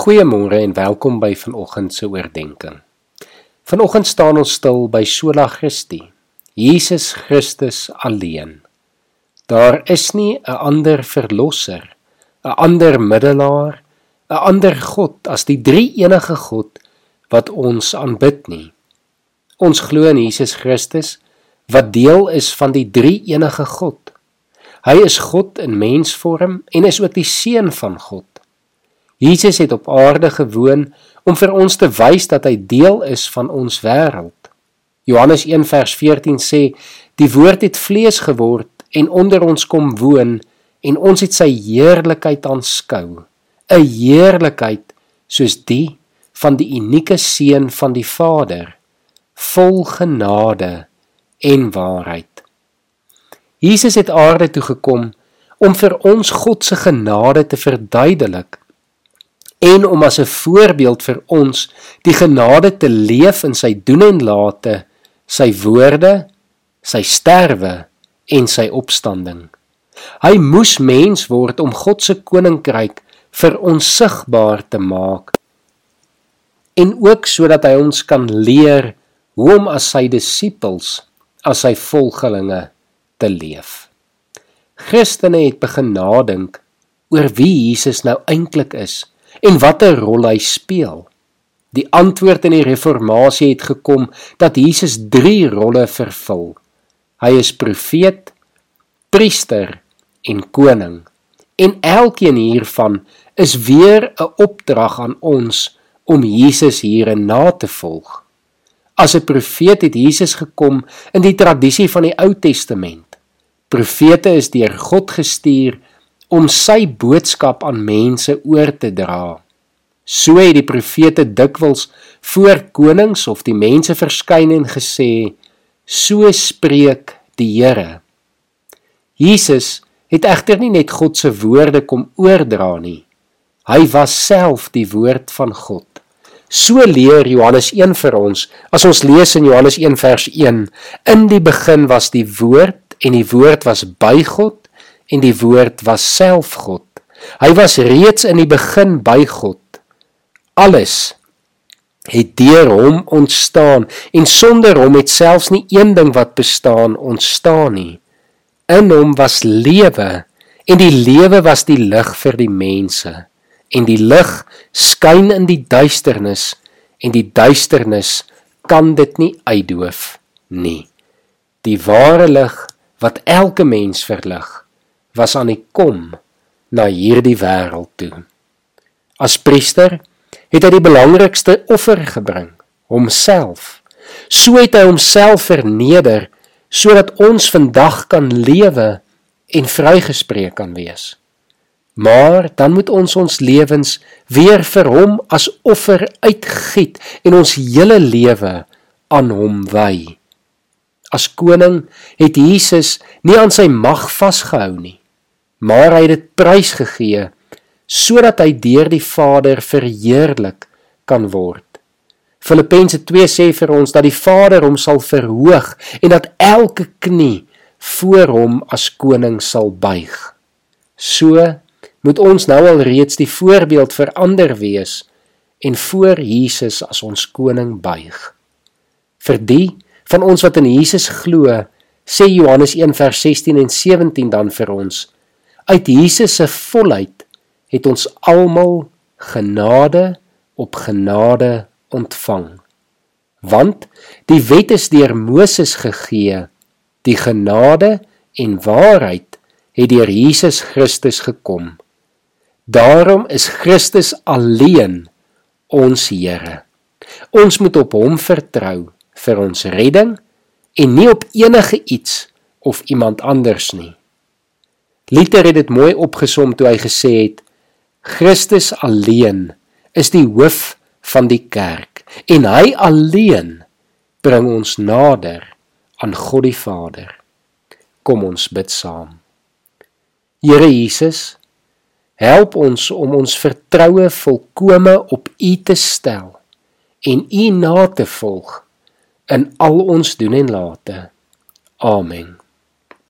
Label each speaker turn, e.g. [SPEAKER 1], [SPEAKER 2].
[SPEAKER 1] Goeiemôre en welkom by vanoggend se oordeenking. Vanoggend staan ons stil by Sola Christi, Jesus Christus alleen. Daar is nie 'n ander verlosser, 'n ander middelaar, 'n ander God as die drie enige God wat ons aanbid nie. Ons glo in Jesus Christus wat deel is van die drie enige God. Hy is God in mensvorm en is ook die seun van God. Jesus het op aarde gewoon om vir ons te wys dat hy deel is van ons wêreld. Johannes 1 vers 14 sê: "Die woord het vlees geword en onder ons kom woon en ons het sy heerlikheid aanskou, 'n heerlikheid soos die van die unieke seun van die Vader, vol genade en waarheid." Jesus het aarde toe gekom om vir ons God se genade te verduidelik en om as 'n voorbeeld vir ons die genade te leef in sy doen en late, sy woorde, sy sterwe en sy opstanding. Hy moes mens word om God se koninkryk vir ons sigbaar te maak en ook sodat hy ons kan leer hoe om as sy disippels, as sy volgelinge te leef. Christene het begin nadink oor wie Jesus nou eintlik is en watter rol hy speel. Die antwoord in die reformatie het gekom dat Jesus 3 rolle vervul. Hy is profeet, priester en koning. En elkeen hiervan is weer 'n opdrag aan ons om Jesus hierin na te volg. As 'n profeet het Jesus gekom in die tradisie van die Ou Testament. Profete is deur God gestuur om sy boodskap aan mense oor te dra. So het die profete dikwels voor konings of die mense verskyn en gesê: "So spreek die Here." Jesus het egter nie net God se woorde kom oordra nie. Hy was self die woord van God. So leer Johannes 1 vir ons. As ons lees in Johannes 1 vers 1: In die begin was die woord en die woord was by God en die woord was self God. Hy was reeds in die begin by God. Alles het deur hom ontstaan en sonder hom het selfs nie een ding wat bestaan ontstaan nie. In hom was lewe en die lewe was die lig vir die mense en die lig skyn in die duisternis en die duisternis kan dit nie uitdoof nie. Die ware lig wat elke mens verlig was aan die kom na hierdie wêreld toe. As priester het hy die belangrikste offer gebring, homself. So het hy homself verneder sodat ons vandag kan lewe en vrygespreek kan wees. Maar dan moet ons ons lewens weer vir hom as offer uitgiet en ons hele lewe aan hom wy. As koning het Jesus nie aan sy mag vasgehou nie maar hy het dit prysgegee sodat hy deur die Vader verheerlik kan word. Filippense 2 sê vir ons dat die Vader hom sal verhoog en dat elke knie voor hom as koning sal buig. So moet ons nou al reeds die voorbeeld vir ander wees en voor Jesus as ons koning buig. Vir die van ons wat in Jesus glo, sê Johannes 1 vers 16 en 17 dan vir ons uit Jesus se volheid het ons almal genade op genade ontvang. Want die wet is deur Moses gegee, die genade en waarheid het deur Jesus Christus gekom. Daarom is Christus alleen ons Here. Ons moet op hom vertrou vir ons redding en nie op enige iets of iemand anders nie. Luther het dit mooi opgesom toe hy gesê het: Christus alleen is die hoof van die kerk en hy alleen bring ons nader aan God die Vader. Kom ons bid saam. Here Jesus, help ons om ons vertroue volkome op U te stel en U na te volg in al ons doen en late. Amen.